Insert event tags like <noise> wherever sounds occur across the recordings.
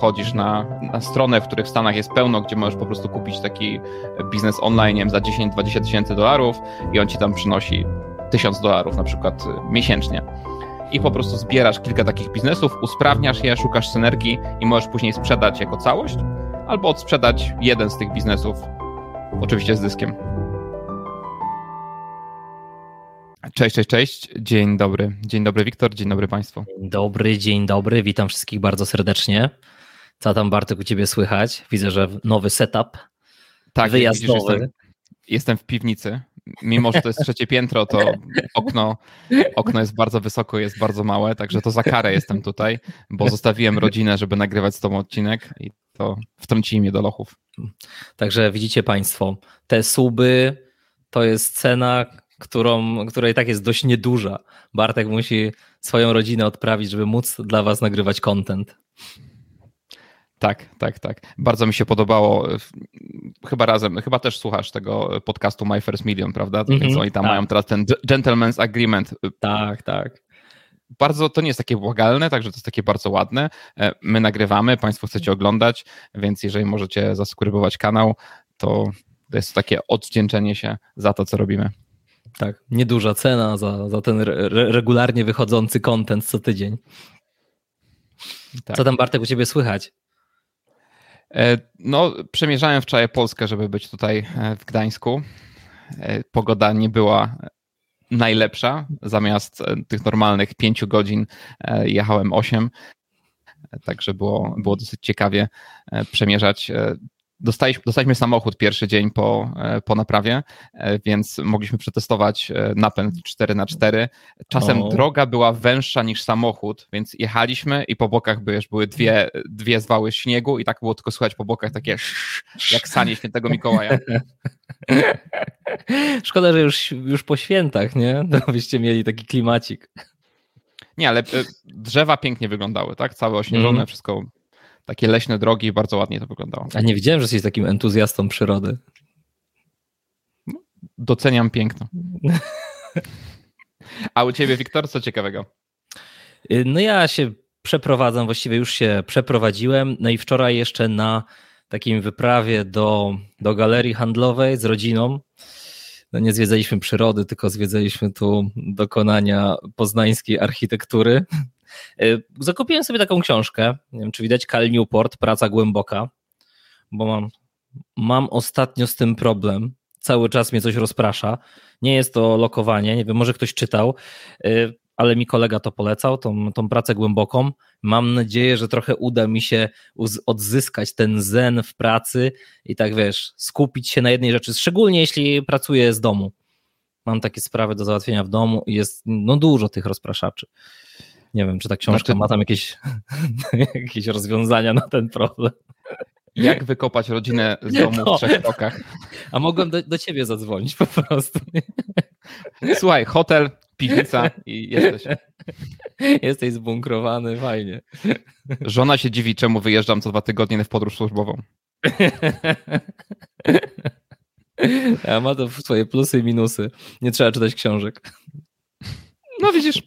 wchodzisz na, na stronę, w których w Stanach jest pełno, gdzie możesz po prostu kupić taki biznes online wiem, za 10-20 tysięcy dolarów i on ci tam przynosi 1000 dolarów na przykład miesięcznie. I po prostu zbierasz kilka takich biznesów, usprawniasz je, szukasz synergii i możesz później sprzedać jako całość, albo odsprzedać jeden z tych biznesów, oczywiście z dyskiem. Cześć, cześć, cześć. Dzień dobry. Dzień dobry, Wiktor. Dzień dobry Państwu. Dzień dobry, dzień dobry. Witam wszystkich bardzo serdecznie. Co tam, Bartek, u Ciebie słychać? Widzę, że nowy setup. Tak, wyjazdowy. Widzisz, jestem, jestem, w piwnicy. Mimo, że to jest trzecie piętro, to okno, okno jest bardzo wysoko, jest bardzo małe, także to za karę jestem tutaj, bo zostawiłem rodzinę, żeby nagrywać z Tobą odcinek i to wtrącili mnie do lochów. Także widzicie Państwo, te suby to jest cena, którą, która i tak jest dość nieduża. Bartek musi swoją rodzinę odprawić, żeby móc dla Was nagrywać content. Tak, tak, tak. Bardzo mi się podobało. Chyba razem, chyba też słuchasz tego podcastu My First Million, prawda? Mm -hmm, Więc oni tam tak. mają teraz ten gentleman's agreement. Tak, tak. Bardzo to nie jest takie błagalne, także to jest takie bardzo ładne. E, my nagrywamy, Państwo chcecie oglądać, więc jeżeli możecie zasubskrybować kanał, to to jest takie odwdzięczenie się za to, co robimy. Tak, nieduża cena za, za ten re regularnie wychodzący content co tydzień. Tak. Co tam Bartek u ciebie słychać? E, no, przemierzałem wczoraj Polskę, żeby być tutaj e, w Gdańsku. E, pogoda nie była najlepsza. Zamiast tych normalnych pięciu godzin jechałem osiem. Także było, było dosyć ciekawie przemierzać dostaliśmy, dostaliśmy samochód pierwszy dzień po, e, po naprawie, e, więc mogliśmy przetestować e, napęd 4x4. Czasem o. droga była węższa niż samochód, więc jechaliśmy i po bokach były, były dwie, dwie zwały śniegu i tak było tylko słychać po bokach takie <laughs> jak sanie świętego Mikołaja. <laughs> Szkoda, że już, już po świętach, nie? To byście mieli taki klimacik. Nie, ale drzewa pięknie wyglądały, tak? Całe ośnieżone, mm. wszystko takie leśne drogi i bardzo ładnie to wyglądało. A nie wiedziałem, że jesteś takim entuzjastą przyrody. Doceniam piękno. <laughs> A u ciebie, Wiktor, co ciekawego? No ja się przeprowadzam, właściwie już się przeprowadziłem. No i wczoraj jeszcze na takim wyprawie do, do galerii handlowej z rodziną. No nie zwiedzaliśmy przyrody, tylko zwiedzaliśmy tu dokonania poznańskiej architektury. E, zakupiłem sobie taką książkę, nie wiem czy widać, Cal Newport, Praca Głęboka, bo mam, mam ostatnio z tym problem. Cały czas mnie coś rozprasza. Nie jest to lokowanie, nie wiem, może ktoś czytał, e, ale mi kolega to polecał, tą, tą pracę głęboką. Mam nadzieję, że trochę uda mi się odzyskać ten zen w pracy i tak wiesz, skupić się na jednej rzeczy, szczególnie jeśli pracuję z domu. Mam takie sprawy do załatwienia w domu i jest no, dużo tych rozpraszaczy. Nie wiem, czy ta książka znaczy... ma tam jakieś, <laughs> jakieś rozwiązania na ten problem. Jak wykopać rodzinę z domu no. w trzech krokach? A mogłem do, do ciebie zadzwonić po prostu. Słuchaj, hotel, piwnica i jesteś. Jesteś zbunkrowany, fajnie. Żona się dziwi, czemu wyjeżdżam co dwa tygodnie w podróż służbową. A ma to swoje plusy i minusy. Nie trzeba czytać książek. No widzisz,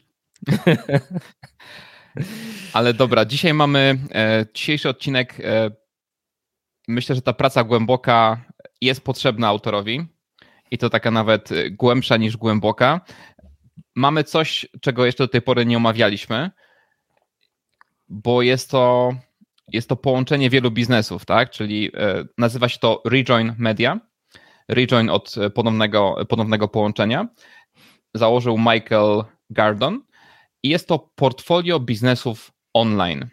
<laughs> Ale dobra, dzisiaj mamy e, dzisiejszy odcinek. E, myślę, że ta praca głęboka jest potrzebna autorowi i to taka nawet głębsza niż głęboka. Mamy coś, czego jeszcze do tej pory nie omawialiśmy, bo jest to, jest to połączenie wielu biznesów, tak? Czyli e, nazywa się to Rejoin Media. Rejoin od ponownego, ponownego połączenia. Założył Michael Gardon i jest to portfolio biznesów online.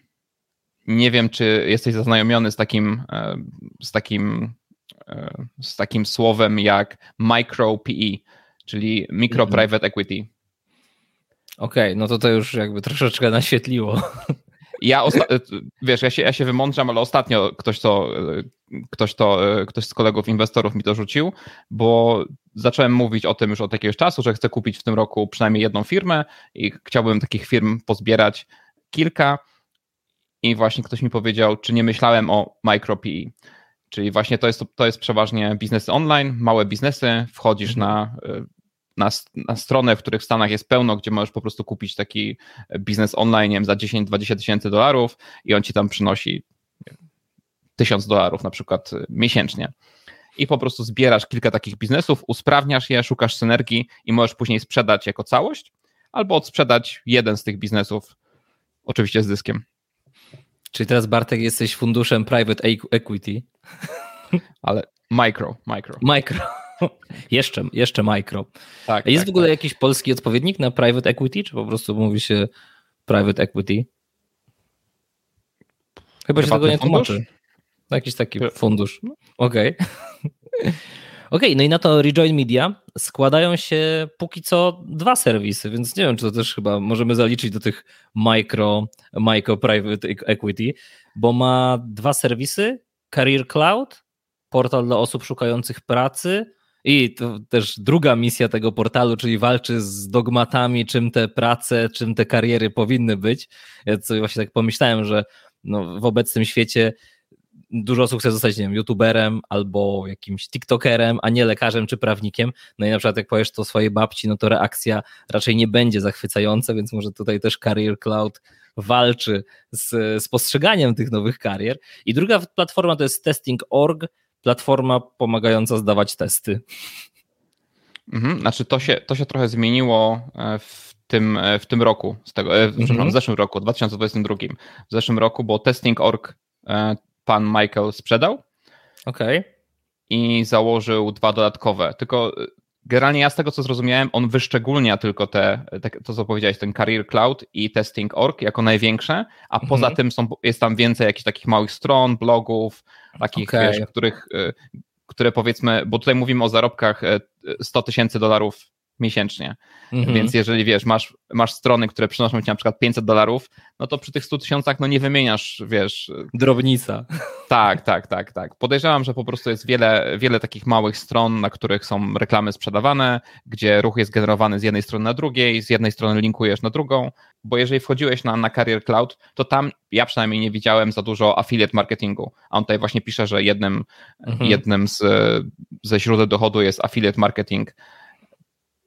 Nie wiem, czy jesteś zaznajomiony z takim, e, z takim, e, z takim słowem jak micro PE, czyli micro mhm. private equity. Okej, okay, no to to już jakby troszeczkę naświetliło. Ja, wiesz, ja się, ja się wymądrzam, ale ostatnio ktoś to, ktoś to, ktoś z kolegów inwestorów mi to rzucił, bo zacząłem mówić o tym już od jakiegoś czasu, że chcę kupić w tym roku przynajmniej jedną firmę i chciałbym takich firm pozbierać kilka i właśnie ktoś mi powiedział, czy nie myślałem o micro PE. Czyli właśnie to jest, to jest przeważnie biznesy online, małe biznesy, wchodzisz na na, na stronę, w których w Stanach jest pełno, gdzie możesz po prostu kupić taki biznes online wiem, za 10-20 tysięcy dolarów i on ci tam przynosi 1000 dolarów na przykład miesięcznie. I po prostu zbierasz kilka takich biznesów, usprawniasz je, szukasz synergii i możesz później sprzedać jako całość, albo odsprzedać jeden z tych biznesów, oczywiście z dyskiem. Czyli teraz Bartek jesteś funduszem private equity. Ale micro, micro. Micro. <laughs> jeszcze, jeszcze micro. Tak, A jest tak, w ogóle tak. jakiś polski odpowiednik na private equity, czy po prostu mówi się private equity? Chyba się tego nie tłumaczy. Jakiś taki fundusz. Okej. Okay. <laughs> Okej, okay, no i na to Rejoin Media składają się póki co dwa serwisy, więc nie wiem, czy to też chyba możemy zaliczyć do tych micro, micro private equity, bo ma dwa serwisy, Career Cloud, portal dla osób szukających pracy i to też druga misja tego portalu, czyli walczy z dogmatami, czym te prace, czym te kariery powinny być. Ja sobie właśnie tak pomyślałem, że no, w obecnym świecie dużo osób chce zostać, nie wiem, youtuberem albo jakimś tiktokerem, a nie lekarzem czy prawnikiem. No i na przykład jak powiesz to swojej babci, no to reakcja raczej nie będzie zachwycająca, więc może tutaj też Career Cloud walczy z, z postrzeganiem tych nowych karier. I druga platforma to jest testing.org, platforma pomagająca zdawać testy. Mhm, znaczy to się, to się trochę zmieniło e, w tym, e, w tym roku, z tego, e, mhm. w zeszłym roku, 2022. W zeszłym roku, bo testing.org pan Michael sprzedał. Okej. Okay. I założył dwa dodatkowe. Tylko generalnie ja z tego co zrozumiałem, on wyszczególnia tylko te, te to co powiedziałeś, ten Career Cloud i Testing.org jako największe, a mhm. poza tym są, jest tam więcej jakichś takich małych stron, blogów, takich, okay. wiesz, których, y, które powiedzmy, bo tutaj mówimy o zarobkach 100 y, tysięcy dolarów miesięcznie. Mhm. Więc jeżeli wiesz, masz, masz strony, które przynoszą ci na przykład 500 dolarów, no to przy tych 100 tysiącach no nie wymieniasz, wiesz. Drobnica. Tak, tak, tak, tak. Podejrzewam, że po prostu jest wiele, wiele takich małych stron, na których są reklamy sprzedawane, gdzie ruch jest generowany z jednej strony na drugiej, z jednej strony linkujesz na drugą, bo jeżeli wchodziłeś na, na Career Cloud, to tam ja przynajmniej nie widziałem za dużo affiliate marketingu. A on tutaj właśnie pisze, że jednym, mhm. jednym z, ze źródeł dochodu jest affiliate marketing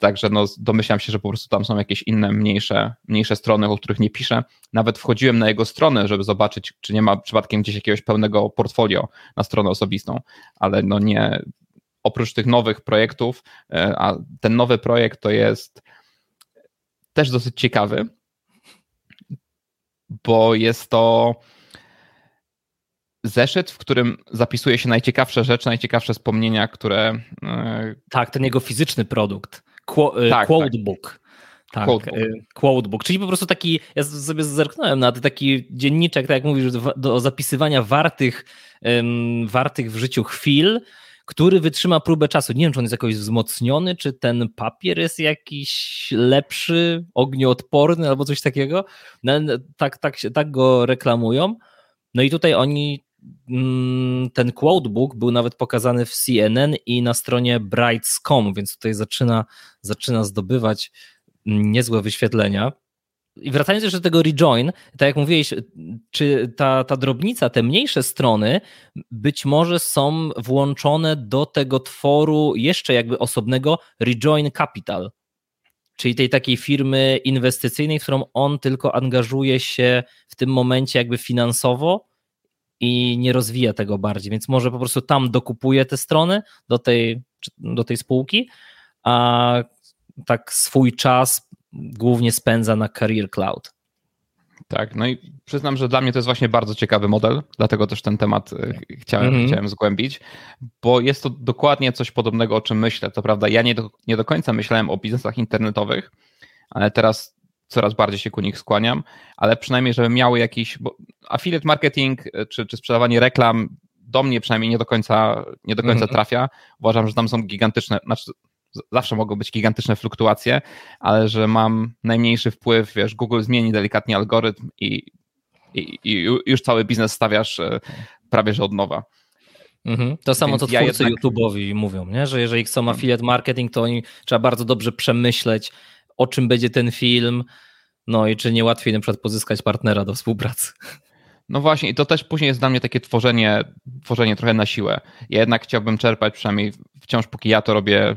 Także no, domyślam się, że po prostu tam są jakieś inne, mniejsze, mniejsze strony, o których nie piszę. Nawet wchodziłem na jego stronę, żeby zobaczyć, czy nie ma przypadkiem gdzieś jakiegoś pełnego portfolio na stronę osobistą, ale no nie, oprócz tych nowych projektów, e, a ten nowy projekt to jest też dosyć ciekawy, bo jest to zeszyt, w którym zapisuje się najciekawsze rzeczy, najciekawsze wspomnienia, które. E, tak, ten jego fizyczny produkt. Qu- y, tak, quotebook. Tak. Tak, quotebook. Y, quotebook, czyli po prostu taki, ja sobie zerknąłem na taki dzienniczek, tak jak mówisz, do zapisywania wartych, um, wartych w życiu chwil, który wytrzyma próbę czasu. Nie wiem, czy on jest jakoś wzmocniony, czy ten papier jest jakiś lepszy, ognioodporny albo coś takiego. No, tak, tak, tak go reklamują. No i tutaj oni ten quotebook był nawet pokazany w CNN i na stronie Brights.com, więc tutaj zaczyna, zaczyna zdobywać niezłe wyświetlenia. I wracając jeszcze do tego rejoin, tak jak mówiłeś, czy ta, ta drobnica, te mniejsze strony być może są włączone do tego tworu jeszcze jakby osobnego rejoin capital, czyli tej takiej firmy inwestycyjnej, w którą on tylko angażuje się w tym momencie jakby finansowo, i nie rozwija tego bardziej, więc może po prostu tam dokupuje te strony do tej, do tej spółki, a tak swój czas głównie spędza na Career Cloud. Tak, no i przyznam, że dla mnie to jest właśnie bardzo ciekawy model, dlatego też ten temat e, chciałem, mm -hmm. chciałem zgłębić, bo jest to dokładnie coś podobnego, o czym myślę. To prawda, ja nie do, nie do końca myślałem o biznesach internetowych, ale teraz coraz bardziej się ku nich skłaniam, ale przynajmniej, żeby miały jakiś, bo affiliate marketing e, czy, czy sprzedawanie reklam do mnie przynajmniej nie do końca, nie do końca mm -hmm. trafia. Uważam, że tam są gigantyczne, znaczy zawsze mogą być gigantyczne fluktuacje, ale że mam najmniejszy wpływ, wiesz, Google zmieni delikatnie algorytm i, i, i już cały biznes stawiasz e, prawie że od nowa. Mhm. To samo, Więc co twórcy ja jednak... YouTube'owi mówią, nie? że jeżeli chcą affiliate marketing, to oni trzeba bardzo dobrze przemyśleć, o czym będzie ten film, no i czy nie łatwiej na przykład pozyskać partnera do współpracy. No właśnie, i to też później jest dla mnie takie tworzenie, tworzenie trochę na siłę. Ja jednak chciałbym czerpać, przynajmniej wciąż póki ja to robię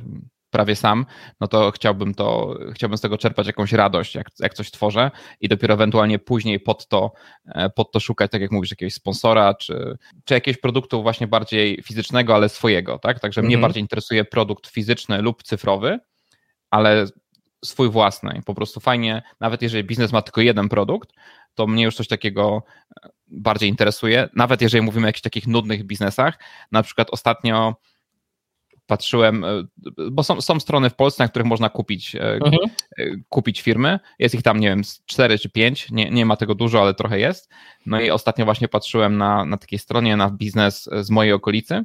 prawie sam, no to chciałbym to, chciałbym z tego czerpać jakąś radość, jak, jak coś tworzę i dopiero ewentualnie później pod to, e, pod to szukać, tak jak mówisz, jakiegoś sponsora, czy, czy jakiegoś produktu właśnie bardziej fizycznego, ale swojego, tak? Także mhm. mnie bardziej interesuje produkt fizyczny lub cyfrowy, ale swój własny. Po prostu fajnie, nawet jeżeli biznes ma tylko jeden produkt, to mnie już coś takiego e, bardziej interesuje. Nawet jeżeli mówimy o jakichś takich nudnych biznesach, na przykład ostatnio patrzyłem, e, bo są, są strony w Polsce, na których można kupić, e, mhm. kupić firmy. Jest ich tam, nie wiem, 4 czy 5, nie, nie ma tego dużo, ale trochę jest. No i ostatnio właśnie patrzyłem na, na takiej stronie, na biznes z mojej okolicy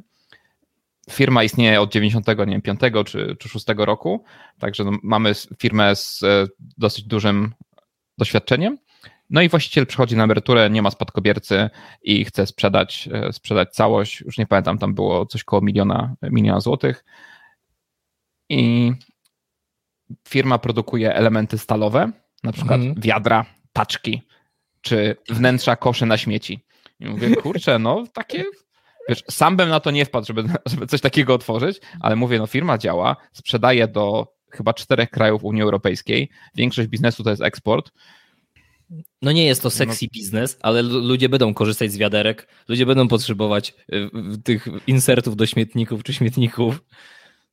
firma istnieje od 95 czy, czy 6 roku, także no, mamy firmę z e, dosyć dużym doświadczeniem. No i właściciel przychodzi na emeryturę, nie ma spadkobiercy i chce sprzedać, e, sprzedać całość. Już nie pamiętam, tam było coś koło miliona, miliona złotych. I firma produkuje elementy stalowe, na przykład mhm. wiadra, taczki, czy wnętrza koszy na śmieci. I mówię, kurczę, no takie Wiesz, sam bym na to nie wpadł, żeby, <laughs> żeby coś takiego otworzyć, ale mówię, no firma działa, sprzedaje do chyba czterech krajów Unii Europejskiej, większość biznesu to jest eksport. No nie jest to sexy no. biznes, ale ludzie będą korzystać z wiaderek, ludzie będą potrzebować y, tych insertów do śmietników czy śmietników.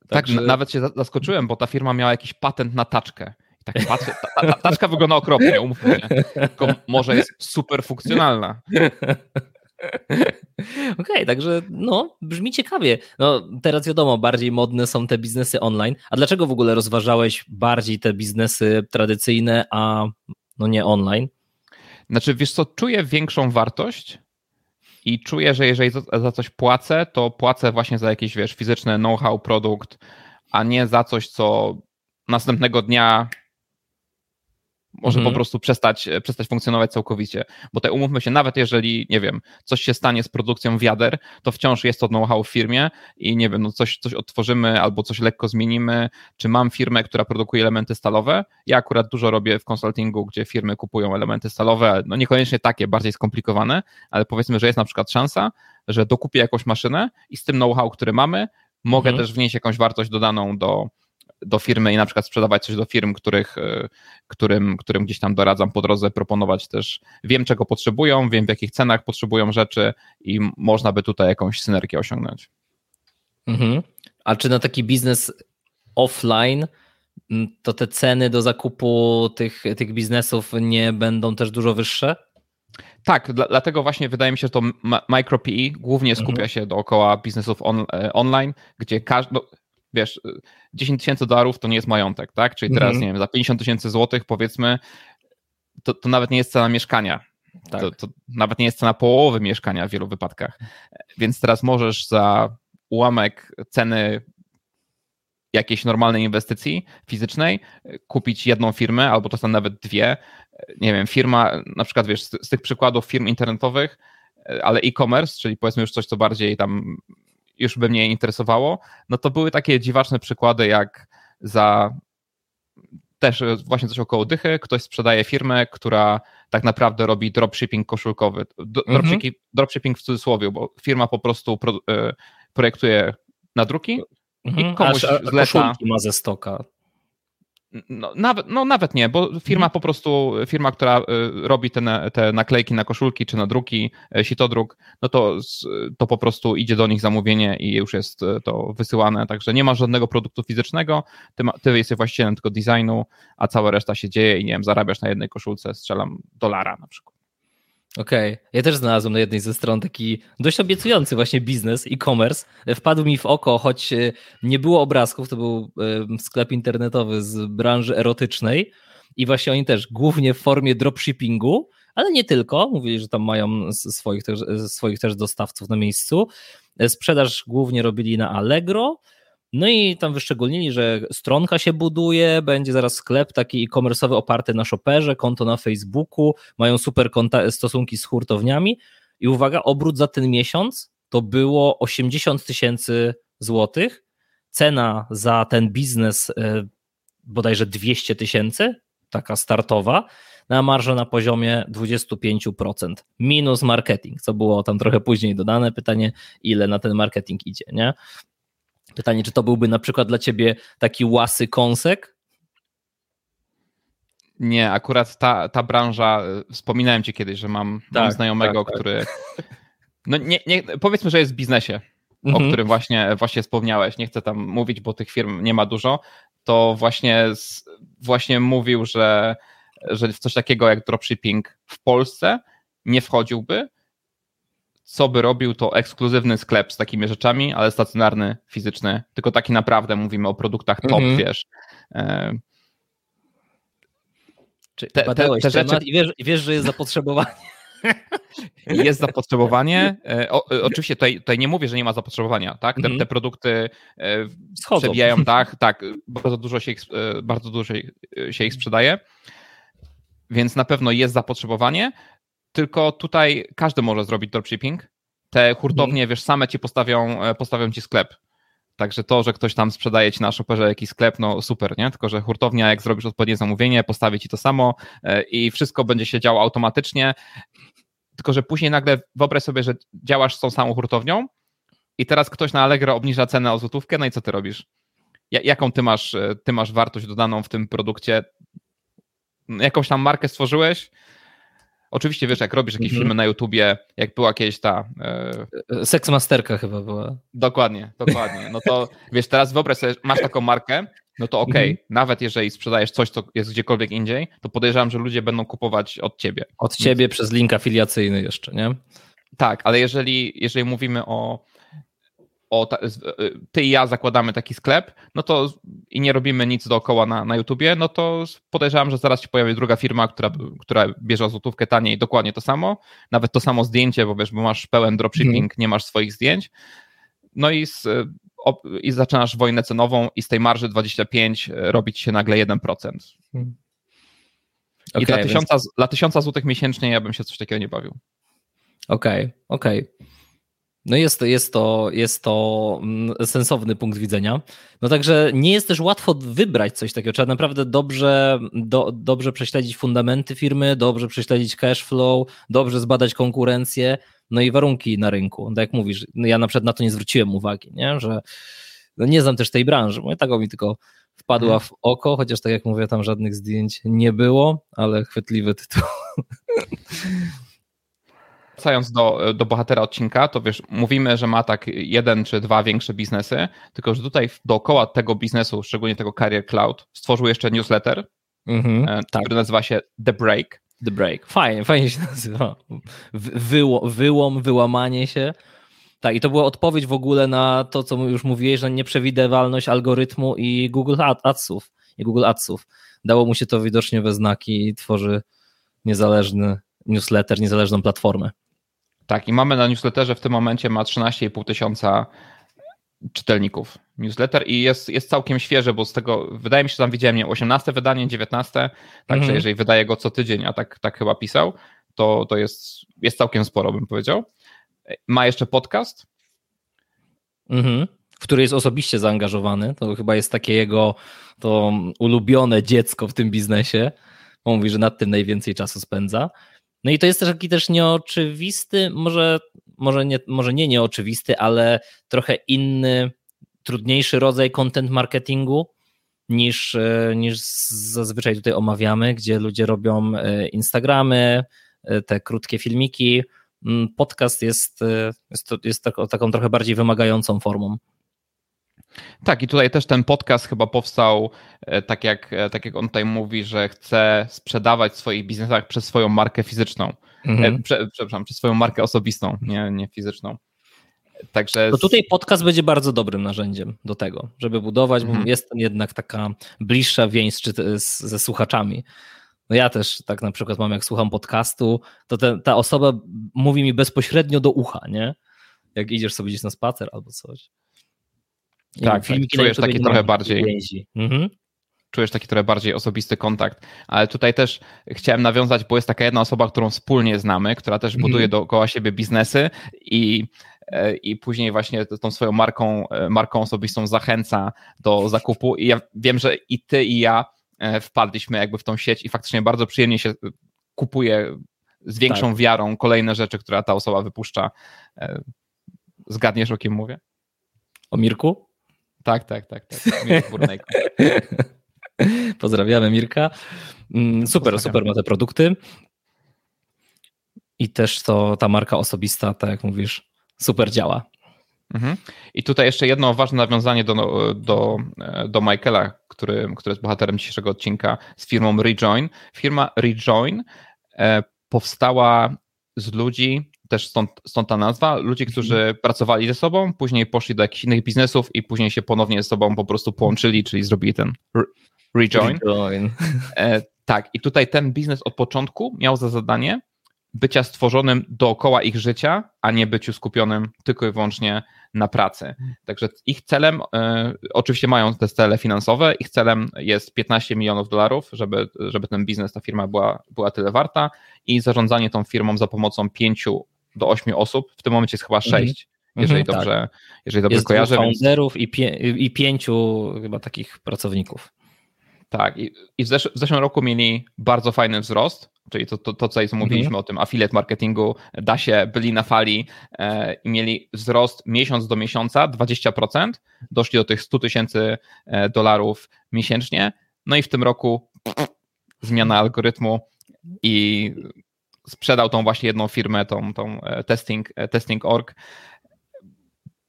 Tak, Także... nawet się zaskoczyłem, bo ta firma miała jakiś patent na taczkę. I tak patrzę, ta, ta, ta taczka wygląda okropnie, umówmy się. Tylko może jest super funkcjonalna. <laughs> <laughs> Okej, okay, także no, brzmi ciekawie. No, teraz wiadomo, bardziej modne są te biznesy online. A dlaczego w ogóle rozważałeś bardziej te biznesy tradycyjne, a no nie online? Znaczy, wiesz co, czuję większą wartość i czuję, że jeżeli za coś płacę, to płacę właśnie za jakiś, wiesz, fizyczny know-how, produkt, a nie za coś, co następnego dnia może mhm. po prostu przestać, e, przestać funkcjonować całkowicie. Bo te umówmy się, nawet jeżeli, nie wiem, coś się stanie z produkcją wiader, to wciąż jest to know-how w firmie i nie wiem, no coś, coś odtworzymy albo coś lekko zmienimy. Czy mam firmę, która produkuje elementy stalowe? Ja akurat dużo robię w konsultingu, gdzie firmy kupują elementy stalowe, no niekoniecznie takie, bardziej skomplikowane, ale powiedzmy, że jest na przykład szansa, że dokupię jakąś maszynę i z tym know-how, który mamy, mogę mhm. też wnieść jakąś wartość dodaną do, do firmy i na przykład sprzedawać coś do firm, których, e, którym, którym gdzieś tam doradzam po drodze, proponować też, wiem czego potrzebują, wiem w jakich cenach potrzebują rzeczy i można by tutaj jakąś synergię osiągnąć. Mhm. A czy na taki biznes offline to te ceny do zakupu tych, tych biznesów nie będą też dużo wyższe? Tak, dla, dlatego właśnie wydaje mi się, że to MicroPE głównie skupia mhm. się dookoła biznesów on, e, online, gdzie każdy, no, wiesz, 10 tysięcy dolarów to nie jest majątek, tak? Czyli teraz, -hmm. nie wiem, za 50 tysięcy złotych powiedzmy, to, to nawet nie jest cena mieszkania. Tak. To, to nawet nie jest cena połowy mieszkania w wielu wypadkach. Więc teraz możesz za ułamek ceny jakiejś normalnej inwestycji fizycznej kupić jedną firmę, albo czasem nawet dwie. Nie wiem, firma, na przykład wiesz, z, z tych przykładów firm internetowych, ale e-commerce, czyli powiedzmy już coś, co bardziej tam już by mnie interesowało, no to były takie dziwaczne przykłady, jak za też właśnie coś około dychy, ktoś sprzedaje firmę, która tak naprawdę robi dropshipping koszulkowy. Dropshipping, mhm. dropshipping w cudzysłowie, bo firma po prostu pro, e, projektuje nadruki mhm. i komuś a, a zleca... ma ze stoka. No nawet, no nawet nie, bo firma mhm. po prostu, firma, która y, robi te, te naklejki na koszulki czy na druki, y, sitodruk, no to, to po prostu idzie do nich zamówienie i już jest y, to wysyłane, także nie ma żadnego produktu fizycznego, ty, ma, ty jesteś właścicielem tylko designu, a cała reszta się dzieje i nie wiem, zarabiasz na jednej koszulce, strzelam dolara na przykład. Okej, okay. ja też znalazłem na jednej ze stron taki dość obiecujący właśnie biznes, e-commerce. Wpadł mi w oko, choć e, nie było obrazków, to był e, sklep internetowy z branży erotycznej i właśnie oni też głównie w formie dropshippingu, ale nie tylko, mówili, że tam mają swoich też, swoich też dostawców na miejscu. E, sprzedaż głównie robili na Allegro, no i tam wyszczególnili, że stronka się buduje, będzie zaraz sklep taki e-commerce'owy oparty na shopperze, konto na Facebooku, mają super stosunki z hurtowniami. I uwaga, obrót za ten miesiąc to było 80 tysięcy złotych, cena za ten biznes e, bodajże 200 tysięcy, taka startowa, na marżę na poziomie 25%, minus marketing, co było tam trochę później dodane, pytanie ile na ten marketing idzie, nie? Pytanie, czy to byłby na przykład dla ciebie taki łasy kąsek? Nie, akurat ta, ta branża, y, wspominałem ci kiedyś, że mam, tak, mam znajomego, tak, tak. który. No nie, nie, powiedzmy, że jest w biznesie, mhm. o którym właśnie, właśnie wspomniałeś. Nie chcę tam mówić, bo tych firm nie ma dużo. To właśnie, właśnie mówił, że, że w coś takiego jak dropshipping w Polsce nie wchodziłby. Co by robił, to ekskluzywny sklep z takimi rzeczami, ale stacjonarny, fizyczny, tylko taki naprawdę mówimy o produktach top, mhm. wiesz. E, czy te, te, te rzeczy... i wiesz, wiesz, że jest zapotrzebowanie. <laughs> Jest zapotrzebowanie. E, o, e, oczywiście tutaj, tutaj, nie mówię, że nie ma zapotrzebowania, tak? Te, mm. te produkty e, Schodzą. przebijają, <laughs> tak, tak. Bardzo dużo się ich, bardzo dużo się ich sprzedaje. Więc na pewno jest zapotrzebowanie, tylko tutaj każdy może zrobić dropshipping. Te hurtownie, mm. wiesz, same ci postawią, postawią ci sklep. Także to, że ktoś tam sprzedaje ci na shopperze jakiś sklep, no super, nie? Tylko, że hurtownia, jak zrobisz odpowiednie zamówienie, postawi ci to samo e, i wszystko będzie się działo automatycznie. Tylko, że później nagle wyobraź sobie, że działasz z tą samą hurtownią i teraz ktoś na Allegro obniża cenę o złotówkę, no i co ty robisz? Jaką ty masz, e, ty masz wartość dodaną w tym produkcie? Jakąś tam markę stworzyłeś, Oczywiście wiesz, jak robisz jakieś mhm. filmy na YouTubie, jak była kiedyś ta. E... Seksmasterka chyba była. Dokładnie, dokładnie. No to wiesz, teraz wyobraź sobie, masz taką markę, no to okej, okay, mhm. nawet jeżeli sprzedajesz coś, co jest gdziekolwiek indziej, to podejrzewam, że ludzie będą kupować od ciebie. Od ciebie przez link afiliacyjny jeszcze, nie? Tak, ale jeżeli, jeżeli mówimy o o, y, ty i ja zakładamy taki sklep, no to i nie robimy nic dookoła na, na YouTubie, no to podejrzewam, że zaraz się pojawi druga firma, która, która bierze złotówkę taniej, dokładnie to samo, nawet to samo zdjęcie, bo wiesz, bo masz pełen dropshipping, hmm. nie masz swoich zdjęć, no i, z, o, i zaczynasz wojnę cenową i z tej marży 25 e, robić się nagle 1%. Hmm. I okay, dla, tysiąca, więc... dla tysiąca złotych miesięcznie ja bym się coś takiego nie bawił. Okej, okay, okej. Okay. No jest, jest, to, jest to mm, sensowny punkt widzenia. No także nie jest też łatwo wybrać coś takiego. Trzeba naprawdę dobrze, do, dobrze prześledzić fundamenty firmy, dobrze prześledzić cash flow, dobrze zbadać konkurencję, no i warunki na rynku. Tak jak mówisz, no ja na przykład na to nie zwróciłem uwagi, nie? że no nie znam też tej branży, mówię, tak mi tylko wpadła hmm. w oko, chociaż tak jak mówię, tam żadnych zdjęć nie było, ale chwytliwy tytuł. <laughs> wracając do, do bohatera odcinka, to wiesz, mówimy, że ma tak jeden czy dwa większe biznesy, tylko że tutaj dookoła tego biznesu, szczególnie tego Career Cloud, stworzył jeszcze newsletter, mm-hmm, tak. który nazywa się The Break. The Break. Fajnie, fajnie się nazywa. Wyło, wyłom, wyłamanie się. Tak, i to była odpowiedź w ogóle na to, co już mówiłeś, że nieprzewidywalność algorytmu i Google Adsów. I Google Adsów. Dało mu się to widocznie we znaki i tworzy niezależny newsletter, niezależną platformę. Tak, i mamy na newsletterze w tym momencie ma 13,5 tysiąca czytelników newsletter i jest, jest całkiem świeży, bo z tego, wydaje mi się, że tam widziałem, nie, 18 wydanie, 19, także mhm. jeżeli wydaje go co tydzień, a tak, tak chyba pisał, to, to jest, jest całkiem sporo, bym powiedział. Ma jeszcze podcast. Mhm. W który jest osobiście zaangażowany. To chyba jest takie jego to ulubione dziecko w tym biznesie. On mówi, że nad tym najwięcej czasu spędza. No i to jest też taki też nieoczywisty, może, może, nie, może nie nieoczywisty, ale trochę inny, trudniejszy rodzaj content marketingu niż, e, niż zazwyczaj tutaj omawiamy, gdzie ludzie robią e, Instagramy, e, te krótkie filmiki. Mm, podcast jest, jest, jest taką, taką trochę bardziej wymagającą formą. Tak, i tutaj też ten podcast chyba powstał, e, tak jak, e, tak jak on tutaj mówi, że chce sprzedawać w swoich biznesach przez swoją markę fizyczną. Mhm. E, prze, przepraszam, przez swoją markę osobistą, nie, nie fizyczną. Także. To tutaj podcast będzie bardzo dobrym narzędziem do tego, żeby budować, mhm. bo jest jednak taka bliższa więź ze słuchaczami. No ja też tak na przykład mam, jak słucham podcastu, to te, ta osoba mówi mi bezpośrednio do ucha, nie? Jak idziesz sobie gdzieś na spacer albo coś. Tak, tak czujesz taki trochę bardziej. Mhm. Czujesz taki trochę bardziej osobisty kontakt. Ale tutaj też chciałem nawiązać, bo jest taka jedna osoba, którą wspólnie znamy, która też mhm. buduje dookoła siebie biznesy i e, i później właśnie tą swoją marką, e, marką osobistą zachęca do zakupu. I ja wiem, że i ty, i ja e, wpadliśmy jakby w tą sieć i faktycznie bardzo przyjemnie się kupuje z większą tak. wiarą kolejne rzeczy, które ta osoba wypuszcza. Zgadniesz, o kim mówię? O Mirku? Tak, tak, tak. tak. <laughs> Pozdrawiamy Mirka. Mm, super, super ma te produkty. I też to ta marka osobista, tak jak mówisz, super działa. Mhm. I tutaj jeszcze jedno ważne nawiązanie do, do, do Michaela, który, który jest bohaterem dzisiejszego odcinka z firmą Rejoin. Firma Rejoin e, powstała z ludzi, też stąd, stąd ta nazwa, ludzi, którzy mhm. pracowali ze sobą, później poszli do jakichś innych biznesów i później się ponownie ze sobą po prostu połączyli, czyli zrobili ten Rejoin. Rejoin. E, tak, i tutaj ten biznes od początku miał za zadanie bycia stworzonym dookoła ich życia, a nie byciu skupionym tylko i wyłącznie na pracy. Także ich celem, e, oczywiście mają te cele finansowe, ich celem jest 15 milionów dolarów, żeby, żeby ten biznes, ta firma była, była tyle warta i zarządzanie tą firmą za pomocą 5 do 8 osób, w tym momencie jest chyba 6, mhm. jeżeli mhm, dobrze, tak. jeżeli dobrze jest kojarzę. founderów więc... i, pie, i pięciu chyba takich pracowników. Tak, i, i w, zesz w zeszłym roku mieli bardzo fajny wzrost, czyli to, to, to co mhm. mówiliśmy o tym affiliate marketingu, da się, byli na fali e, i mieli wzrost miesiąc do miesiąca 20%, doszli do tych 100 tysięcy e, dolarów miesięcznie, no i w tym roku zmiana algorytmu i sprzedał tą właśnie jedną firmę, tą, tą e, testing, e, testing.org,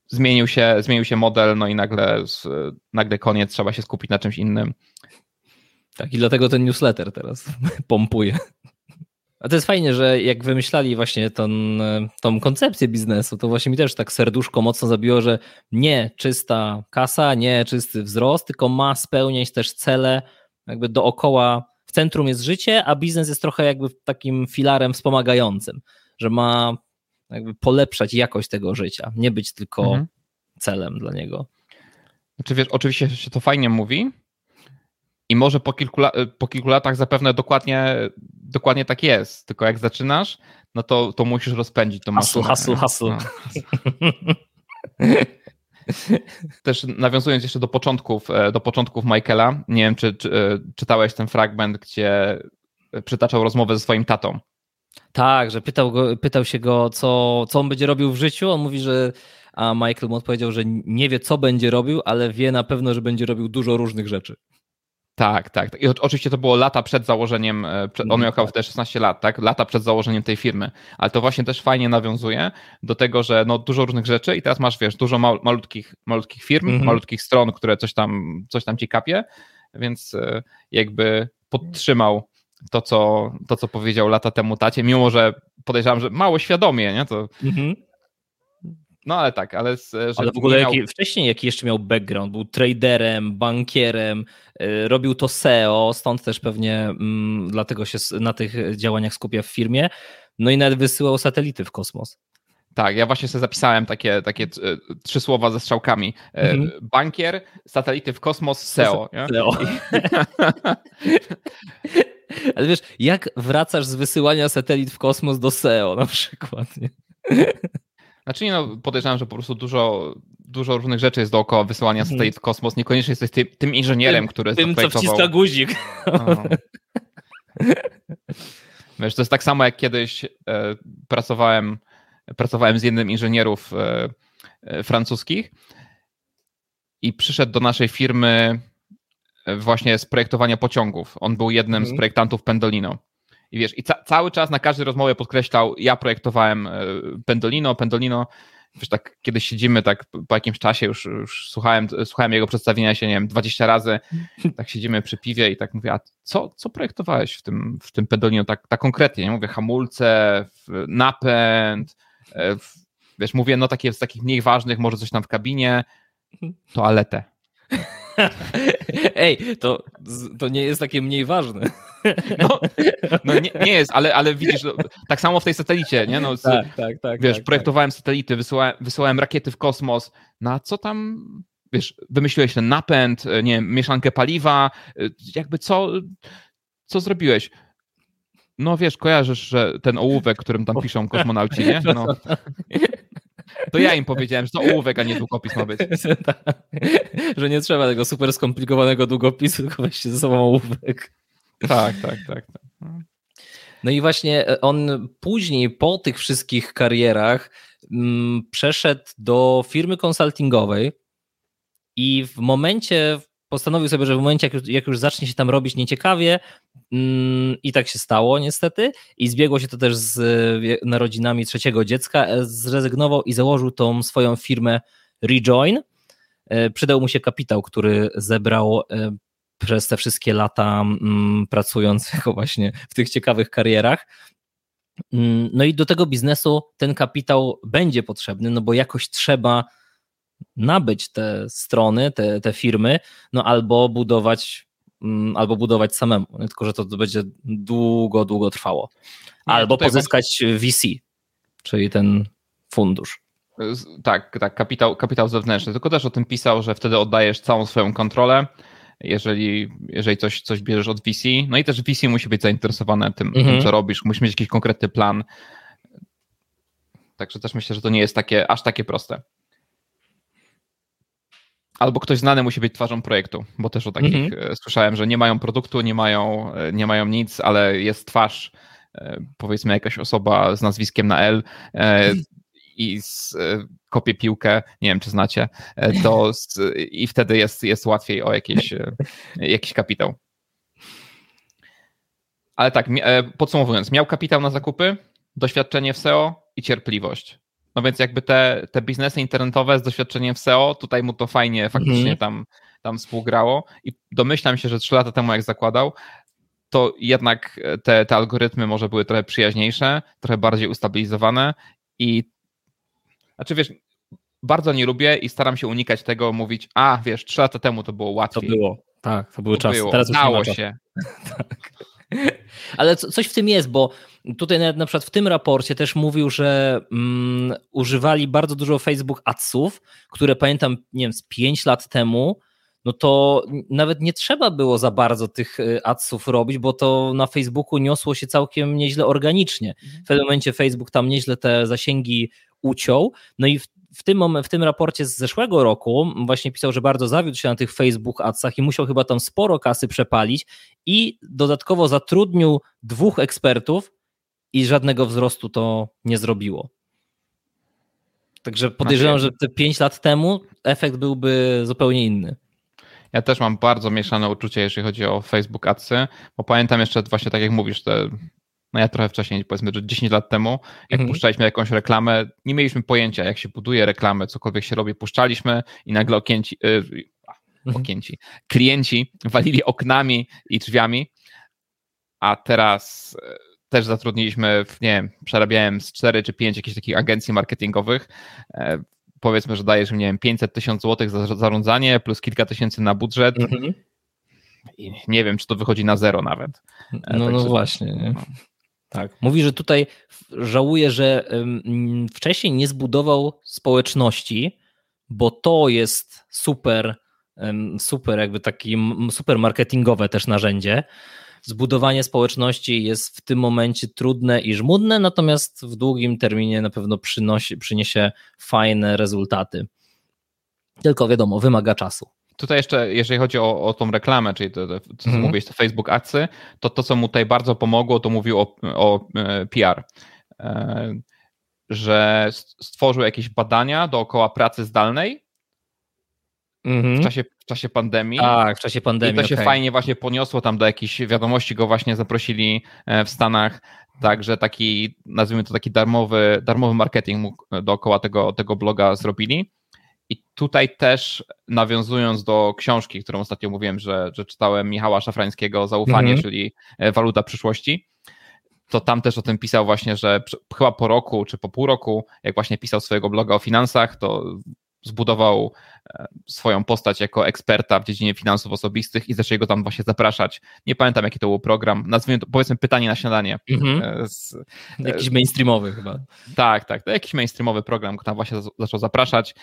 zmienił się, zmienił się model, no i nagle, nagle koniec, trzeba się skupić na czymś innym. Tak, i dlatego ten newsletter teraz <laughs> pompuje. A to jest fajnie, że jak wymyślali właśnie tą, tą koncepcję biznesu, to właśnie mi też tak serduszko mocno zabiło, że nie czysta kasa, nie czysty wzrost, tylko ma spełniać też cele jakby dookoła, w centrum jest życie, a biznes jest trochę jakby takim filarem wspomagającym, że ma jakby polepszać jakość tego życia, nie być tylko mhm. celem dla niego. Znaczy wiesz, oczywiście się to fajnie mówi, i może po kilku, po kilku latach zapewne dokładnie, dokładnie tak jest. Tylko jak zaczynasz, no to, to musisz rozpędzić to maszynę. Hasl, hasl, hasl. <laughs> Też nawiązując jeszcze do początków, e, do początków Michaela, nie wiem, czy, czy e, czytałeś ten fragment, gdzie przytaczał rozmowę ze swoim tatą. Tak, że pytał, go, pytał się go, co, co on będzie robił w życiu. On mówi, że a Michael mu odpowiedział, że nie wie, co będzie robił, ale wie na pewno, że będzie robił dużo różnych rzeczy. Tak, tak. I oczywiście to było lata przed założeniem, e, on miał chyba wtedy 16 lat, tak? Lata przed założeniem tej firmy. Ale to właśnie też fajnie nawiązuje do tego, że no dużo różnych rzeczy i teraz masz, wiesz, dużo malutkich, malutkich firm, -hmm. malutkich stron, które coś tam, coś tam ci kapie, więc e, jakby podtrzymał to co, to, co powiedział lata temu tacie, mimo że podejrzewam, że mało świadomie, nie? To, -hmm. No ale tak, ale... ale w ogóle miał... jaki, wcześniej jaki jeszcze miał background? Był traderem, bankierem, yy, robił to SEO, stąd też pewnie mm, dlatego się na tych działaniach skupia w firmie. No i nawet wysyłał satelity w kosmos. Tak, ja właśnie sobie zapisałem takie, takie trzy słowa ze strzałkami. E, mhm. Bankier, satelity w kosmos, SEO. SEO. <laughs> Ale wiesz, jak wracasz z wysyłania satelit w kosmos do SEO na przykład? Nie? Znaczy nie, no, podejrzewam, że po prostu dużo, dużo różnych rzeczy jest dookoła wysyłania mhm. satelit w kosmos. Niekoniecznie jesteś ty, tym inżynierem, który Tym, co wciska guzik. No. Wiesz, to jest tak samo jak kiedyś e, pracowałem, pracowałem z jednym inżynierów e, e, francuskich i przyszedł do naszej firmy e, właśnie z projektowania pociągów. On był jednym mhm. z projektantów Pendolino. I wiesz, i ca cały czas na każdej rozmowie podkreślał, ja projektowałem e, Pendolino, Pendolino, wiesz, tak kiedyś siedzimy, tak po jakimś czasie już, już słuchałem, słuchałem jego przedstawienia się, nie wiem, 20 razy, <laughs> tak siedzimy przy piwie i tak mówię, a co, co projektowałeś w tym, w tym Pendolino tak, tak konkretnie, nie? Mówię, hamulce, napęd, e, wiesz, mówię, no takie z takich mniej ważnych, może coś tam w kabinie, toaletę. <laughs> <laughs> Ej, to, to nie jest takie mniej ważne. No, no nie, nie, jest, ale, ale widzisz, no, tak samo w tej satelicie, nie? No, tak, tak, tak. Wiesz, tak, projektowałem tak. satelity, wysyłałem, wysyłałem rakiety w kosmos, na co tam, wiesz, wymyśliłeś ten napęd, nie wiem, mieszankę paliwa, jakby co, co zrobiłeś? No wiesz, kojarzysz, że ten ołówek, którym tam piszą kosmonauci, nie? No. <laughs> To ja im powiedziałem, że to ołówek, a nie długopis ma być. <laughs> Tak. że nie trzeba tego super skomplikowanego długopisu, tylko weźcie ze sobą ołówek. Tak, tak, tak. tak. No i właśnie on później, po tych wszystkich karierach, mm, przeszedł do firmy konsultingowej i w momencie, postanowił sobie, że w momencie, jak już, jak już zacznie się tam robić nieciekawie, mm, i tak się stało niestety, i zbiegło się to też z narodzinami trzeciego dziecka, e, zrezygnował i założył tą swoją firmę Rejoin. E, przydał mu się kapitał, który zebrał e, przez te wszystkie lata mm, pracując <laughs> jako właśnie w tych ciekawych karierach. Mm, no i do tego biznesu ten kapitał będzie potrzebny, no bo jakoś trzeba nabyć te strony, te, te firmy, no albo budować, mm, albo budować samemu, tylko że to będzie długo, długo trwało. Albo pozyskać VC, czyli ten fundusz. Tak, tak, kapitał, kapitał zewnętrzny. Tylko też o tym pisał, że wtedy oddajesz całą swoją kontrolę, jeżeli, jeżeli coś, coś bierzesz od VC. No i też VC musi być zainteresowane tym, mhm. tym, co robisz, musi mieć jakiś konkretny plan. Także też myślę, że to nie jest takie, aż takie proste. Albo ktoś znany musi być twarzą projektu, bo też o takich mhm. E, słyszałem, że nie mają produktu, nie mają, e, nie mają nic, ale jest twarz, e, powiedzmy jakaś osoba z nazwiskiem na L i z, kopie piłkę, nie wiem czy znacie, to z, i wtedy jest, jest łatwiej o jakieś, jakiś kapitał. Ale tak, podsumowując, miał kapitał na zakupy, doświadczenie w SEO i cierpliwość. No więc jakby te, te biznesy internetowe z doświadczeniem w SEO, tutaj mu to fajnie faktycznie mhm. tam, tam współgrało i domyślam się, że trzy lata temu jak zakładał, to jednak te, te algorytmy może były trochę przyjaźniejsze, trochę bardziej ustabilizowane i znaczy wiesz, bardzo nie lubię i staram się unikać tego, mówić, a wiesz, trzy lata temu to było łatwiej. To było, tak, to były to czasy. Było. Teraz Dało się. <laughs> tak. Ale coś w tym jest, bo tutaj nawet na przykład w tym raporcie też mówił, że mm, używali bardzo dużo Facebook Adsów, które pamiętam, nie wiem, z 5 lat temu, no to nawet nie trzeba było za bardzo tych y, adsów robić, bo to na Facebooku niosło się całkiem nieźle organicznie. W pewnym momencie Facebook tam nieźle te zasięgi uciął, no i w w tym, w tym raporcie z zeszłego roku właśnie pisał, że bardzo zawiódł się na tych Facebook Adsach i musiał chyba tam sporo kasy przepalić i dodatkowo zatrudnił dwóch ekspertów i żadnego wzrostu to nie zrobiło. Także podejrzewam, że te 5 lat temu efekt byłby zupełnie inny. Ja też mam bardzo mieszane uczucie, jeśli chodzi o Facebook Adsy, bo pamiętam jeszcze właśnie tak jak mówisz, te no ja trochę wcześniej, powiedzmy, że 10 lat temu, jak mhm. puszczaliśmy jakąś reklamę, nie mieliśmy pojęcia, jak się buduje reklamę, cokolwiek się robi, puszczaliśmy i nagle okięci, yy, okięci, klienci walili oknami i drzwiami, a teraz y, też zatrudniliśmy, nie wiem, przerabiałem z 4 czy 5 jakichś takich agencji marketingowych, e, powiedzmy, że dajesz, nie wiem, 500 tysięcy złotych za zarządzanie plus kilka tysięcy na budżet, mhm. I nie wiem, czy to wychodzi na zero nawet. E, no, no właśnie. Nie? Tak. Mówi, że tutaj żałuje, że wcześniej nie zbudował społeczności, bo to jest super, super jakby taki super marketingowe też narzędzie. Zbudowanie społeczności jest w tym momencie trudne i żmudne, natomiast w długim terminie na pewno przynosi, przyniesie fajne rezultaty. Tylko wiadomo, wymaga czasu. Tutaj jeszcze, jeżeli chodzi o, o tą reklamę, czyli to, to co mm. mówiłeś, to Facebook Adsy, to to, co mu tutaj bardzo pomogło, to mówił o, o e, PR, e, że stworzył jakieś badania dookoła pracy zdalnej mm -hmm. w, czasie, w czasie pandemii. Tak, w czasie pandemii. I to się okay. fajnie właśnie poniosło tam do jakichś wiadomości, go właśnie zaprosili e, w Stanach. Także taki, nazwijmy to taki darmowy, darmowy marketing dookoła tego, tego bloga zrobili. I tutaj też nawiązując do książki, którą ostatnio mówiłem, że, że czytałem Michała Szafrańskiego Zaufanie, mm-hmm. czyli e, Waluta przyszłości, to tam też o tym pisał właśnie, że chyba po roku czy po pół roku, jak właśnie pisał swojego bloga o finansach, to zbudował e, swoją postać jako eksperta w dziedzinie finansów osobistych i zaczęli go tam właśnie zapraszać. Nie pamiętam, jaki to był program. Nazwijmy to, powiedzmy, pytanie na śniadanie. Mm-hmm. Z, jakiś mainstreamowy chyba. Tak, tak. To jakiś mainstreamowy program, który tam właśnie zaczął zapraszać.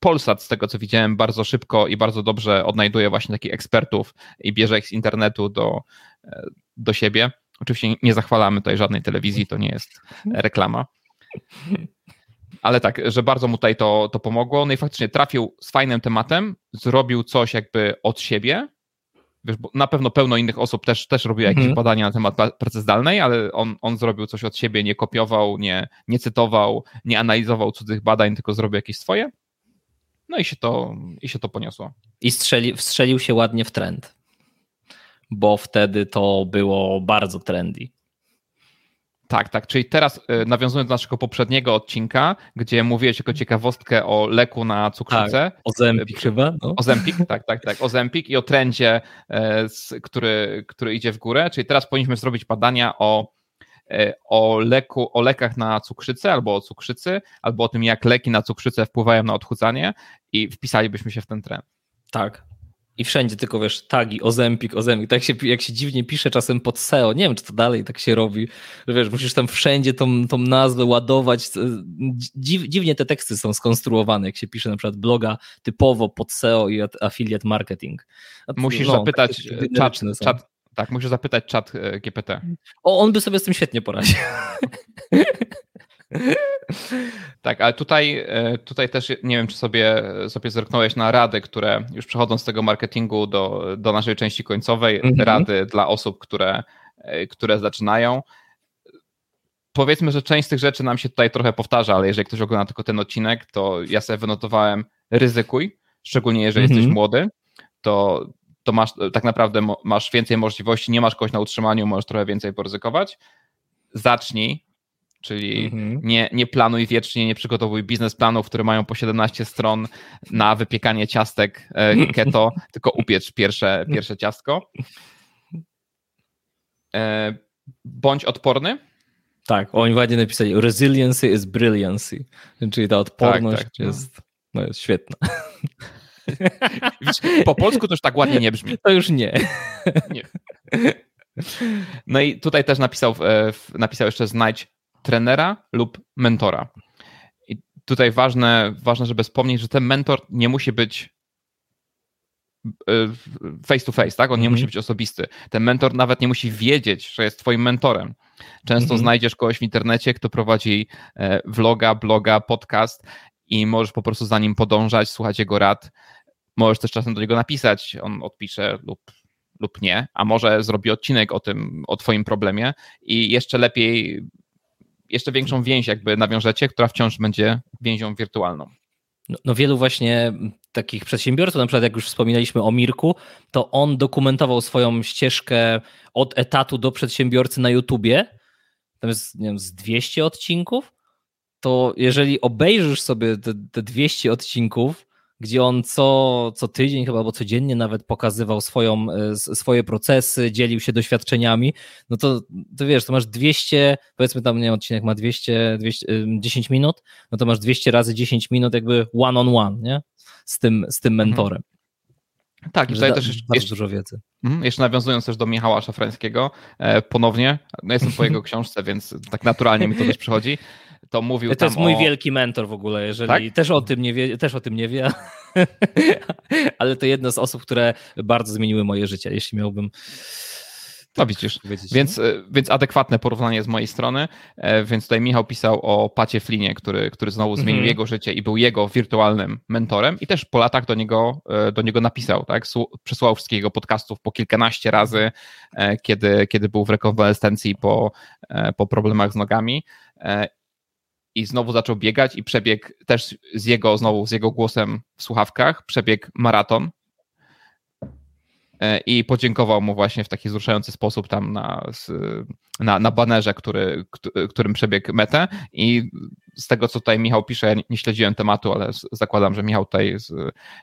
Polsat, z tego co widziałem, bardzo szybko i bardzo dobrze odnajduje właśnie takich ekspertów i bierze ich z internetu do, e, do siebie. Oczywiście nie zachwalamy tutaj żadnej telewizji, to nie jest reklama. Ale tak, że bardzo mu tutaj to, to pomogło. No i faktycznie trafił z fajnym tematem, zrobił coś jakby od siebie. Wiesz, na pewno pełno innych osób też, też robiło jakieś mhm. badania na temat pracy zdalnej, ale on, on zrobił coś od siebie, nie kopiował, nie, nie cytował, nie analizował cudzych badań, tylko zrobił jakieś swoje no i się to, i się to poniosło. I strzeli, wstrzelił się ładnie w trend, bo wtedy to było bardzo trendy. Tak, tak. Czyli teraz y, nawiązując do naszego poprzedniego odcinka, gdzie mówiłeś jako ciekawostkę o leku na cukrzycę. Tak, Ozempik y, chyba. No. Ozempik, tak, tak, tak. Ozempik i o trendzie, e, który, który idzie w górę. Czyli teraz powinniśmy zrobić badania o, o, leku, o lekach na cukrzycę albo o cukrzycy, albo o tym, jak leki na cukrzycę wpływają na odchudzanie i wpisalibyśmy się w ten trend. Tak, i wszędzie tylko wiesz, tagi, ozempik, ozempik, tak się, jak się dziwnie pisze czasem pod SEO, nie wiem czy to dalej tak się robi, że wiesz, musisz tam wszędzie tą, tą nazwę ładować, Dziw, dziwnie te teksty są skonstruowane, jak się pisze na przykład bloga typowo pod SEO i affiliate marketing. musisz no, zapytać czat, czat, tak, musisz zapytać czat e, GPT. O, on by sobie z tym świetnie poradził. <laughs> Tak, ale tutaj, e, tutaj też nie wiem, czy sobie, sobie zerknąłeś na rady, które już przechodząc z tego marketingu do, do naszej części końcowej, mm -hmm. rady dla osób, które, e, które zaczynają. Powiedzmy, że część z tych rzeczy nam się tutaj trochę powtarza, ale jeżeli ktoś ogląda tylko ten odcinek, to ja sobie wynotowałem ryzykuj, szczególnie jeżeli mm -hmm. jesteś młody, to, to masz tak naprawdę masz więcej możliwości, nie masz kogoś na utrzymaniu, możesz trochę więcej poryzykować. Zacznij Czyli mhm. nie, nie planuj wiecznie, nie przygotowuj biznesplanów, które mają po 17 stron na wypiekanie ciastek e, <laughs> keto, tylko upiecz pierwsze, pierwsze ciastko. E, bądź odporny. Tak, oni ładnie napisali resiliency is brilliancy, czyli ta odporność tak, tak, no. jest, no jest świetna. <laughs> <laughs> Po polsku to już tak ładnie nie brzmi. To już nie. nie. No i tutaj też napisał, e, napisał jeszcze znajdź trenera lub mentora. I tutaj ważne, ważne, żeby wspomnieć, że ten mentor nie musi być e, face to face, tak? On nie mm -hmm. musi być osobisty. Ten mentor nawet nie musi wiedzieć, że jest twoim mentorem. Często mm -hmm. znajdziesz kogoś w internecie, kto prowadzi e, vloga, bloga, podcast i możesz po prostu za nim podążać, słuchać jego rad. Możesz też czasem do niego napisać, on odpisze lub, lub nie, a może zrobi odcinek o tym, o twoim problemie i jeszcze lepiej jeszcze większą więź jakby nawiążecie, która wciąż będzie więzią wirtualną. No, no, wielu właśnie takich przedsiębiorców, na przykład jak już wspominaliśmy o Mirku, to on dokumentował swoją ścieżkę od etatu do przedsiębiorcy na YouTubie. Tam jest, nie wiem, z 200 odcinków. To jeżeli obejrzysz sobie te, te 200 odcinków, gdzie on co, co tydzień chyba, albo codziennie nawet pokazywał swoją, e, swoje procesy, dzielił się doświadczeniami, no to, to wiesz, to masz 200, powiedzmy tam, nie wiem, odcinek ma 200, 200 10 minut, no to masz 200 razy 10 minut jakby one on one, nie? Z tym, z tym mhm. mentorem. Tak, i tutaj też jeszcze, jeszcze, dużo wiedzy. Mhm, jeszcze nawiązując też do Michała Szafrańskiego, e, ponownie, no jestem po jego <laughs> książce, więc tak naturalnie mi to też przychodzi to mówił To jest mój o... wielki mentor w ogóle, jeżeli tak? też o tym nie wie, też o tym nie wie, <laughs> ale to jedna z osób, które bardzo zmieniły moje życie, jeśli miałbym no widzisz, więc, e, więc adekwatne porównanie z mojej strony, e, więc tutaj Michał pisał o Pacie Flinie, który, który znowu zmienił -hmm. jego życie i był jego wirtualnym mentorem i też po latach do niego, e, do niego napisał, tak, przesłał wszystkich jego podcastów po kilkanaście razy, kiedy, kiedy był w rekonwalescencji po, po problemach z nogami i znowu zaczął biegać i przebiegł też z jego, znowu z jego głosem w słuchawkach, przebiegł maraton e, i podziękował mu właśnie w taki wzruszający sposób tam na, na, na banerze, który, którym przebiegł metę. I z tego, co tutaj Michał pisze, ja nie śledziłem tematu, ale zakładam, że Michał tutaj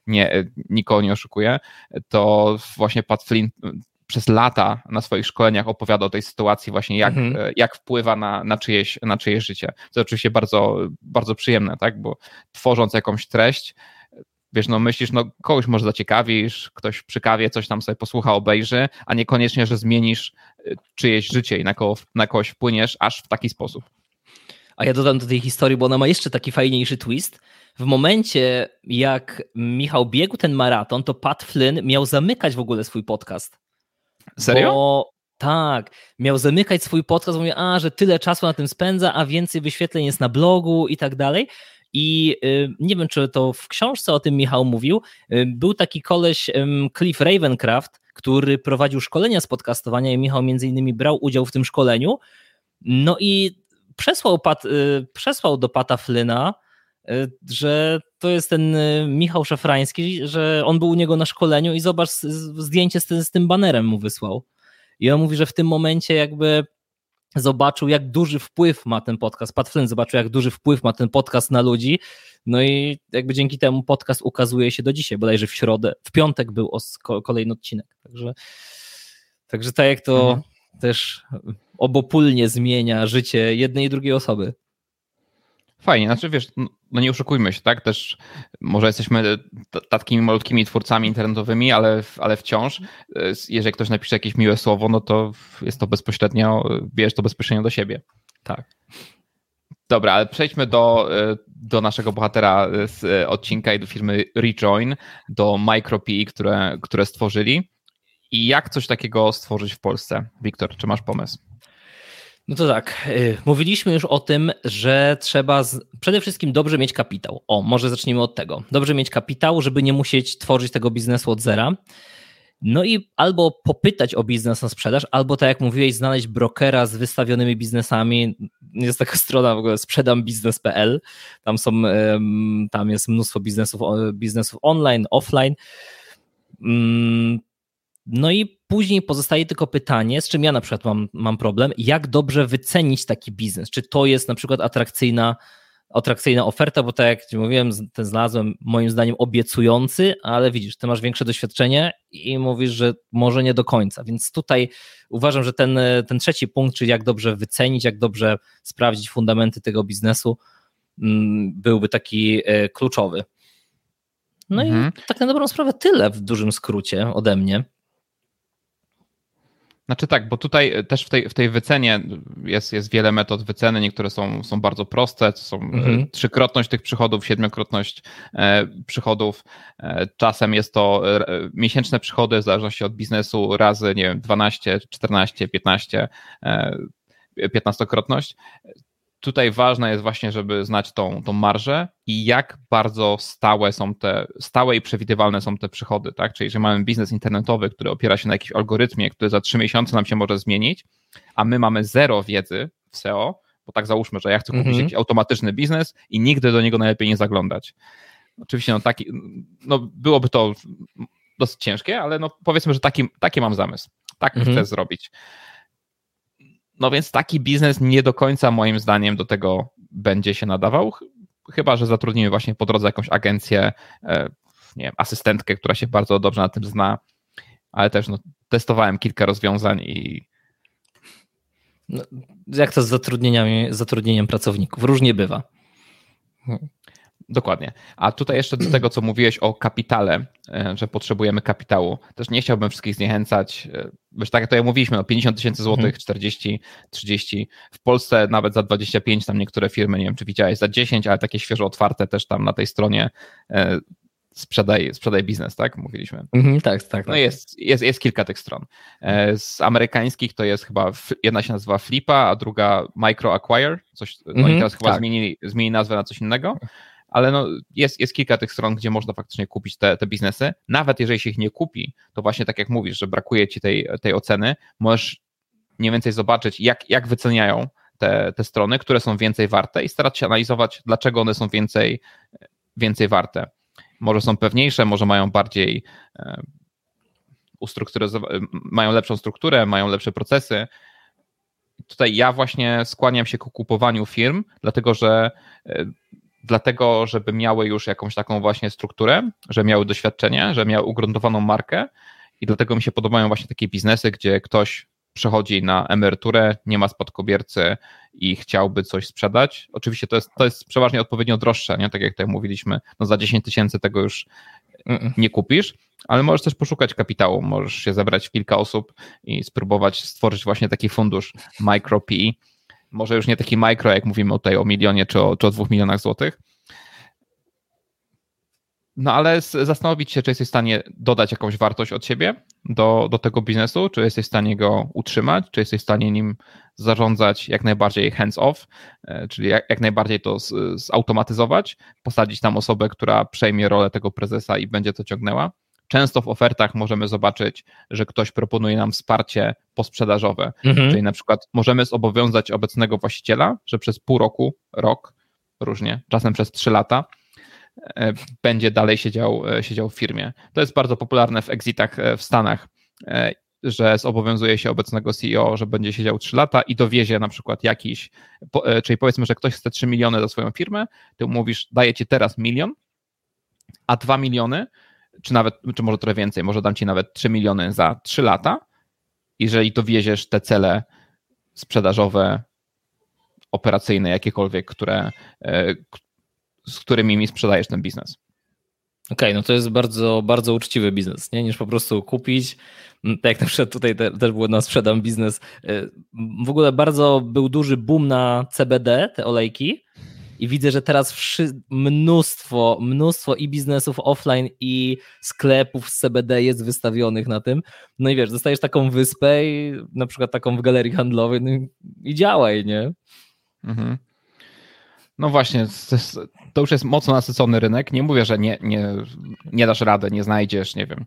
nie, nikogo nie oszukuje, to właśnie Pat Flynn przez lata na swoich szkoleniach opowiada o tej sytuacji, właśnie jak, mhm. E, jak wpływa na, na, czyjeś, na czyjeś życie. To oczywiście bardzo, bardzo przyjemne, tak? Bo tworząc jakąś treść, wiesz, no myślisz, no kogoś może zaciekawisz, ktoś przy kawie coś tam sobie posłucha, obejrzy, a niekoniecznie, że zmienisz e, czyjeś życie i na, kogo, na kogoś wpłyniesz aż w taki sposób. A ja dodam do tej historii, bo ona ma jeszcze taki fajniejszy twist. W momencie, jak Michał biegł ten maraton, to Pat Flynn miał zamykać w ogóle swój podcast. Serio? Bo, tak, miał zamykać swój podcast, mówię, a, że tyle czasu na tym spędza, a więcej wyświetleń jest na blogu i tak dalej. I y, nie wiem, czy to w książce o tym Michał mówił. Y, był taki koleś Cliff Ravencraft, który prowadził szkolenia z podcastowania i Michał między innymi brał udział w tym szkoleniu. No i przesłał, Pat, y, przesłał do Pata Flyna że to jest ten e, Michał Szafrański, że on był u niego na szkoleniu i zobacz, zdjęcie z tym, z tym banerem mu wysłał. I on mówi, że w tym momencie jakby zobaczył, jak duży wpływ ma ten podcast. Pat Flynn zobaczył, jak duży wpływ ma ten podcast na ludzi. No i jakby dzięki temu podcast ukazuje się do dzisiaj, bodajże w środę, w piątek był kolejny odcinek. Także, także tak jak to mhm. też obopólnie zmienia życie jednej i drugiej osoby. Fajnie, znaczy wiesz, no nie oszukujmy się, tak? Też może jesteśmy takimi malutkimi twórcami internetowymi, ale, ale wciąż, e, jeżeli ktoś napisze jakieś miłe słowo, no to jest to bezpośrednio, bierz to bezpośrednio do siebie. Tak. Dobra, ale przejdźmy do, e, do naszego bohatera z odcinka i do firmy Rejoin, do MicroPI, które, które stworzyli. I jak coś takiego stworzyć w Polsce? Wiktor, czy masz pomysł? No to tak, y, mówiliśmy już o tym, że trzeba z... przede wszystkim dobrze mieć kapitał. O, może zacznijmy od tego. Dobrze mieć kapitał, żeby nie musieć tworzyć tego biznesu od zera. No i albo popytać o biznes na sprzedaż, albo tak jak mówiłeś, znaleźć brokera z wystawionymi biznesami. Jest taka <laughs> strona w ogóle sprzedambiznes.pl. Tam są, tam jest mnóstwo biznesów, biznesów online, offline. No i później pozostaje tylko pytanie, z czym ja na przykład mam, mam problem, jak dobrze wycenić taki biznes? Czy to jest na przykład atrakcyjna, atrakcyjna oferta, bo tak jak mówiłem, ten znalazłem moim zdaniem obiecujący, ale widzisz, ty masz większe doświadczenie i mówisz, że może nie do końca. Więc tutaj uważam, że ten, ten trzeci punkt, czyli jak dobrze wycenić, jak dobrze sprawdzić fundamenty tego biznesu, mm, byłby taki e, kluczowy. No mhm. i tak na dobrą sprawę tyle w dużym skrócie ode mnie. Znaczy tak, bo tutaj e, też w tej, w tej wycenie jest, jest wiele metod wyceny, niektóre są, są bardzo proste, to są e, mhm. trzykrotność tych przychodów, siedmiokrotność e, przychodów. Czasem jest to miesięczne przychody w zależności od biznesu razy, nie wiem, 12, 14, 15, e, 15-krotność tutaj ważne jest właśnie, żeby znać tą, tą marżę i jak bardzo stałe są te, stałe i przewidywalne są te przychody, tak? Czyli, że mamy biznes internetowy, który opiera się na jakimś algorytmie, który za trzy miesiące nam się może zmienić, a my mamy zero wiedzy w SEO, bo tak załóżmy, że ja chcę kupić -hmm. jakiś automatyczny biznes i nigdy do niego najlepiej nie zaglądać. Oczywiście, no taki, no byłoby to dosyć ciężkie, ale no powiedzmy, że taki, taki mam zamysł. Tak -hmm. chcę zrobić. No więc taki biznes nie do końca moim zdaniem do tego będzie się nadawał, chyba że zatrudnimy właśnie po drodze jakąś agencję, e, nie wiem, asystentkę, która się bardzo dobrze na tym zna, ale też no, testowałem kilka rozwiązań i no, jak to z zatrudnieniami, zatrudnieniem pracowników? Różnie bywa. Dokładnie. A tutaj jeszcze do tego, co mówiłeś o kapitale, e, że potrzebujemy kapitału. Też nie chciałbym wszystkich zniechęcać, e, bo tak jak to ja mówiliśmy, no 50 tysięcy złotych, mhm. 40, 30. W Polsce nawet za 25, tam niektóre firmy, nie wiem czy widziałeś, za 10, ale takie świeżo otwarte też tam na tej stronie e, sprzedaj, sprzedaj biznes, tak? Mówiliśmy. Mhm, tak, tak. No tak. jest, jest, jest kilka tych stron. Z amerykańskich to jest chyba, jedna się nazywa Flipa, a druga Micro Acquire, coś, no mhm, i teraz chyba tak. zmienili, zmienili nazwę na coś innego ale no jest, jest kilka tych stron, gdzie można faktycznie kupić te, te biznesy. Nawet jeżeli się ich nie kupi, to właśnie tak jak mówisz, że brakuje ci tej, tej oceny, możesz mniej więcej zobaczyć, jak, jak wyceniają te, te strony, które są więcej warte i starać się analizować, dlaczego one są więcej, więcej warte. Może są pewniejsze, może mają bardziej e, mają lepszą strukturę, mają lepsze procesy. Tutaj ja właśnie skłaniam się ku kupowaniu firm, dlatego że e, dlatego, żeby miały już jakąś taką właśnie strukturę, że miały doświadczenie, że miały ugruntowaną markę i dlatego mi się podobają właśnie takie biznesy, gdzie ktoś przechodzi na emeryturę, nie ma spadkobiercy i chciałby coś sprzedać. Oczywiście to jest, to jest przeważnie odpowiednio droższe, nie? tak jak tutaj mówiliśmy, no za 10 tysięcy tego już nie kupisz, ale możesz też poszukać kapitału, możesz się zebrać w kilka osób i spróbować stworzyć właśnie taki fundusz micro PE, może już nie taki mikro, jak mówimy tutaj o milionie czy o, czy o dwóch milionach złotych. No ale zastanowić się, czy jesteś w stanie dodać jakąś wartość od siebie do, do tego biznesu, czy jesteś w stanie go utrzymać, czy jesteś w stanie nim zarządzać jak najbardziej hands-off, e, czyli jak, jak najbardziej to z, zautomatyzować, posadzić tam osobę, która przejmie rolę tego prezesa i będzie to ciągnęła. Często w ofertach możemy zobaczyć, że ktoś proponuje nam wsparcie posprzedażowe, mhm. czyli na przykład możemy zobowiązać obecnego właściciela, że przez pół roku, rok różnie, czasem przez 3 lata, e, będzie dalej siedział, siedział w firmie. To jest bardzo popularne w exitach w Stanach, że zobowiązuje się obecnego CEO, że będzie siedział 3 lata i dowiezie na przykład jakiś, czyli powiedzmy, że ktoś chce 3 miliony za swoją firmę, ty mówisz, daję ci teraz milion, a 2 miliony, czy nawet, czy może trochę więcej, może dam ci nawet 3 miliony za 3 lata, jeżeli dowieziesz te cele sprzedażowe, operacyjne, jakiekolwiek, które, e, z którymi mi sprzedajesz ten biznes. Okej, okay, no to jest bardzo, bardzo uczciwy biznes, nie? niż po prostu kupić. Tak jak na przykład tutaj te, też było na sprzedam biznes. E, w ogóle bardzo był duży boom na CBD, te olejki. I widzę, że teraz mnóstwo, mnóstwo i biznesów offline, i sklepów z CBD jest wystawionych na tym. No i wiesz, dostajesz taką wyspę, i na przykład taką w galerii handlowej, no i, i działaj, nie? Mhm. No właśnie, to już jest mocno nasycony rynek. Nie mówię, że nie, nie, nie dasz rady, nie znajdziesz, nie wiem.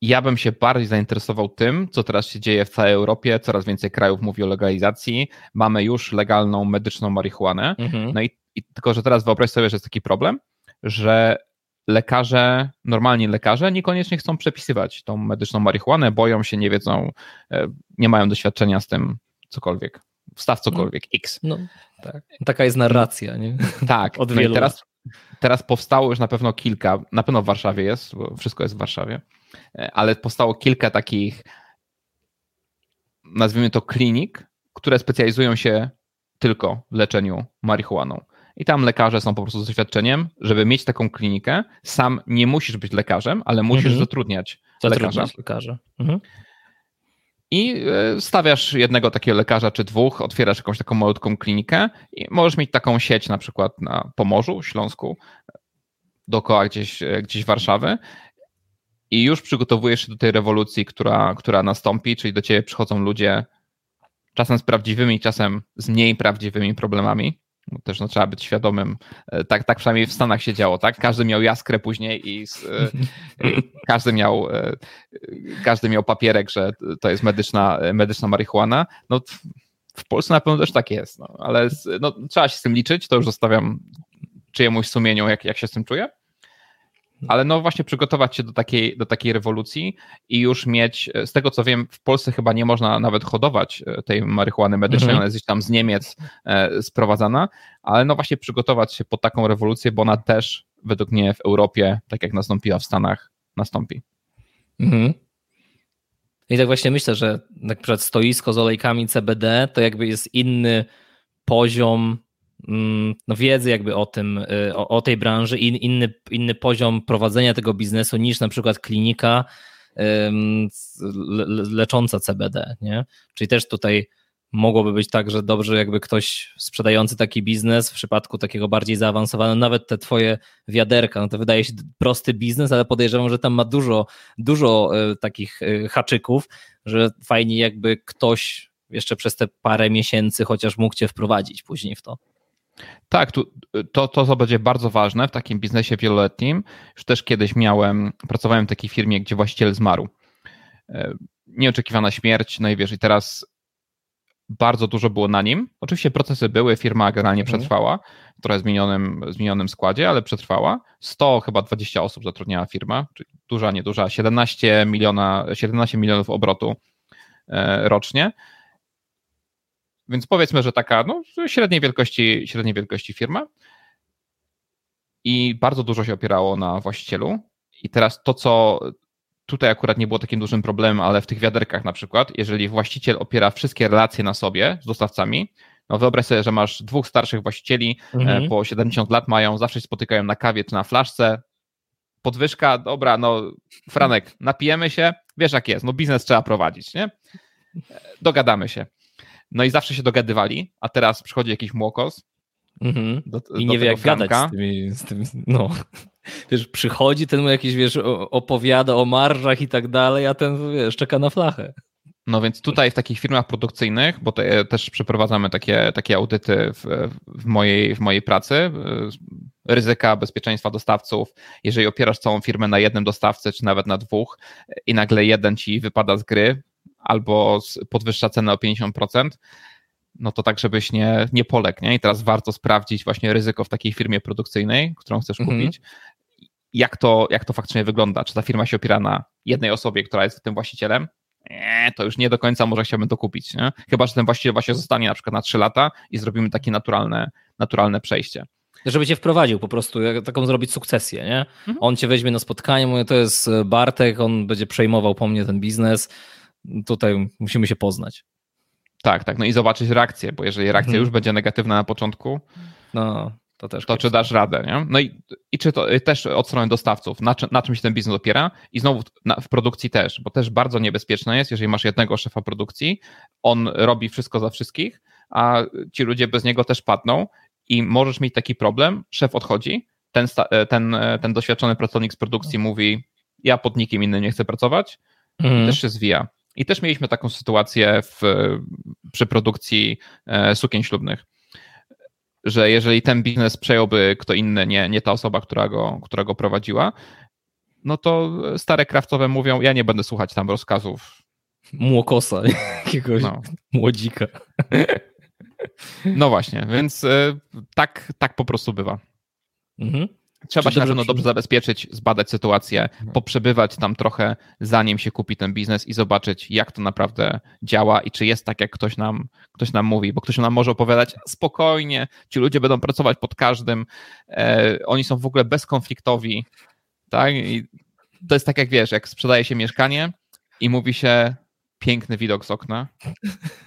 Ja bym się bardziej zainteresował tym, co teraz się dzieje w całej Europie. Coraz więcej krajów mówi o legalizacji. Mamy już legalną medyczną marihuanę. Mhm. No i, i tylko, że teraz wyobraź sobie, że jest taki problem, że lekarze, normalni lekarze niekoniecznie chcą przepisywać tą medyczną marihuanę, boją się, nie wiedzą, e, nie mają doświadczenia z tym cokolwiek wstaw cokolwiek, no, X. No, tak. Taka jest narracja, nie? Tak. <laughs> Od no wielu teraz, teraz powstało już na pewno kilka, na pewno w Warszawie jest, bo wszystko jest w Warszawie, ale powstało kilka takich, nazwijmy to klinik, które specjalizują się tylko w leczeniu marihuaną. I tam lekarze są po prostu z doświadczeniem, żeby mieć taką klinikę, sam nie musisz być lekarzem, ale musisz mhm. zatrudniać, zatrudniać lekarza. lekarza. Mhm i e, stawiasz jednego takiego lekarza czy dwóch, otwierasz jakąś taką malutką klinikę i możesz mieć taką sieć na przykład na Pomorzu, Śląsku, dookoła gdzieś, e, gdzieś Warszawy i już przygotowujesz się do tej rewolucji, która, która nastąpi, czyli do ciebie przychodzą ludzie czasem z prawdziwymi, czasem z mniej prawdziwymi problemami, też no, trzeba być świadomym. E, tak, tak przynajmniej w Stanach się działo, tak? Każdy miał jaskrę później i z, e, każdy, miał, e, każdy miał papierek, że to jest medyczna, medyczna marihuana. No, w Polsce na pewno też tak jest, no, ale no, trzeba się z tym liczyć, to już zostawiam czyjemuś sumieniu, jak, jak się z tym czuję ale no właśnie przygotować się do takiej, do takiej rewolucji i już mieć, z tego co wiem, w Polsce chyba nie można nawet hodować e, tej marihuany medycznej, mhm. ona jest gdzieś tam z Niemiec e, sprowadzana, ale no właśnie przygotować się pod taką rewolucję, bo ona też według mnie w Europie, tak jak nastąpiła w Stanach, nastąpi. Mhm. I tak właśnie myślę, że na przykład stoisko z olejkami CBD to jakby jest inny poziom no, wiedzy jakby o tym, y, o, o tej branży i inny, inny poziom prowadzenia tego biznesu niż na przykład klinika lecząca CBD, nie? Czyli też tutaj mogłoby być tak, że dobrze jakby ktoś sprzedający taki biznes w przypadku takiego bardziej zaawansowanego, nawet te twoje wiaderka, no to wydaje się prosty biznes, ale podejrzewam, że tam ma dużo, dużo y, takich y, haczyków, że fajnie jakby ktoś jeszcze przez te parę miesięcy chociaż mógł cię wprowadzić później w to. Tak, tu, to, to, co będzie bardzo ważne w takim biznesie wieloletnim, już też kiedyś miałem, pracowałem w takiej firmie, gdzie właściciel zmarł. E, nieoczekiwana śmierć, no i wiesz, i teraz bardzo dużo było na nim. Oczywiście procesy były, firma generalnie mhm. przetrwała, w trochę zmienionym, zmienionym składzie, ale przetrwała. 100, chyba 20 osób zatrudniała firma, czyli duża, nieduża, 17, miliona, 17 milionów obrotu e, rocznie. Więc powiedzmy, że taka no, średniej, wielkości, średniej wielkości firma. I bardzo dużo się opierało na właścicielu. I teraz to, co tutaj akurat nie było takim dużym problemem, ale w tych wiaderkach na przykład, jeżeli właściciel opiera wszystkie relacje na sobie z dostawcami, no wyobraź sobie, że masz dwóch starszych właścicieli, e, mhm. po 70 lat mają, zawsze się spotykają na kawie czy na flaszce, podwyżka, dobra, no Franek, napijemy się, wiesz jak jest, no biznes trzeba prowadzić, nie? Dogadamy się. No i zawsze się dogadywali, a teraz przychodzi jakiś młokos. Mhm. Do, I nie wie jak Franka. gadać z tymi, z tymi, no. Wiesz, przychodzi, ten mu jakiś, wiesz, opowiada o marżach i tak dalej, a ten, wiesz, czeka na flachę. No więc tutaj w takich firmach produkcyjnych, bo te, też przeprowadzamy takie, takie audyty w, w, mojej, w mojej pracy, y, ryzyka bezpieczeństwa dostawców, jeżeli opierasz całą firmę na jednym dostawcy, czy nawet na dwóch i nagle jeden ci wypada z gry, albo podwyższa cenę o 50%, no to tak, żebyś nie, nie poległ, nie? I teraz warto sprawdzić właśnie ryzyko w takiej firmie produkcyjnej, którą chcesz mhm. kupić, jak to, jak to faktycznie wygląda. Czy ta firma się opiera na jednej osobie, która jest tym właścicielem? Nie, to już nie do końca może chciałbym to kupić, nie? Chyba, że ten właściciel właśnie zostanie na przykład na 3 lata i zrobimy takie naturalne, naturalne przejście. Żeby cię wprowadził po prostu, taką zrobić sukcesję, nie? Mhm. On cię weźmie na spotkanie, mówi, to jest Bartek, on będzie przejmował po mnie ten biznes, tutaj musimy się poznać. Tak, tak, no i zobaczyć reakcję, bo jeżeli reakcja mhm. już będzie negatywna na początku, no to też. To czy dasz radę, nie? No i, i czy to też od strony dostawców, na, na czym się ten biznes opiera i znowu na, w produkcji też, bo też bardzo niebezpieczne jest, jeżeli masz jednego szefa produkcji, on robi wszystko za wszystkich, a ci ludzie bez niego też padną i możesz mieć taki problem, szef odchodzi, ten, ten, ten doświadczony pracownik z produkcji mówi, ja pod nikim innym nie chcę pracować, mhm. też się zwija. I też mieliśmy taką sytuację w, przy produkcji e, sukien ślubnych, że jeżeli ten biznes przejąłby kto inny, nie, nie ta osoba, która go, która go prowadziła, no to stare krawcowe mówią, ja nie będę słuchać tam rozkazów. Młokosa, <laughs> jakiegoś no. młodzika. No właśnie, więc e, tak, tak po prostu bywa. Mhm. Trzeba się na pewno dobrze zabezpieczyć, zbadać sytuację, no. poprzebywać tam trochę, zanim się kupi ten biznes i zobaczyć, jak to naprawdę działa i czy jest tak, jak ktoś nam, ktoś nam mówi, bo ktoś nam może opowiadać spokojnie, ci ludzie będą pracować pod każdym, e, oni są w ogóle bezkonfliktowi, tak? I to jest tak, jak wiesz, jak sprzedaje się mieszkanie i mówi się, piękny widok z okna,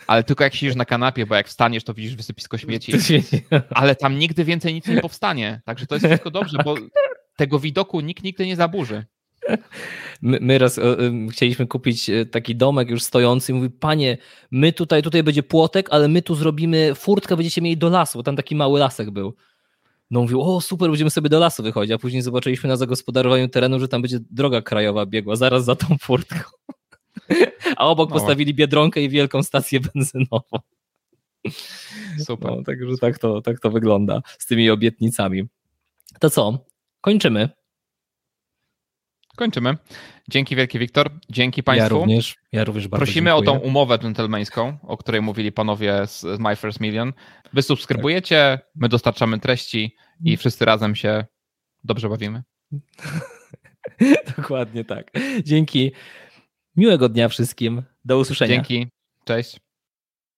ale tylko jak siedzisz na kanapie, bo jak wstaniesz, to widzisz wysypisko śmieci, ale tam nigdy więcej nic nie powstanie, także to jest wszystko dobrze, bo tego widoku nikt nigdy nie zaburzy. My, my raz y, chcieliśmy kupić e, taki domek już stojący i mówi, panie, my tutaj, tutaj będzie płotek, ale my tu zrobimy furtkę, będziecie mieli do lasu, bo tam taki mały lasek był. No mówił, o super, będziemy sobie do lasu wychodzić, a później zobaczyliśmy na zagospodarowaniu terenu, że tam będzie droga krajowa biegła zaraz za tą furtką <laughs> a obok no. postawili Biedronkę i wielką stację benzynową. Super. No, także tak to, tak to wygląda z tymi obietnicami. To co? Kończymy. Kończymy. Dzięki wielkie, Wiktor. Dzięki Państwu. Ja również, ja również bardzo Prosimy dziękuję. o tą umowę dżentelmeńską, o której mówili panowie z My First Million. Wy subskrybujecie, my dostarczamy treści i wszyscy razem się dobrze bawimy. <laughs> Dokładnie tak. Dzięki. Miłego dnia wszystkim. Do usłyszenia. Dzięki. Cześć.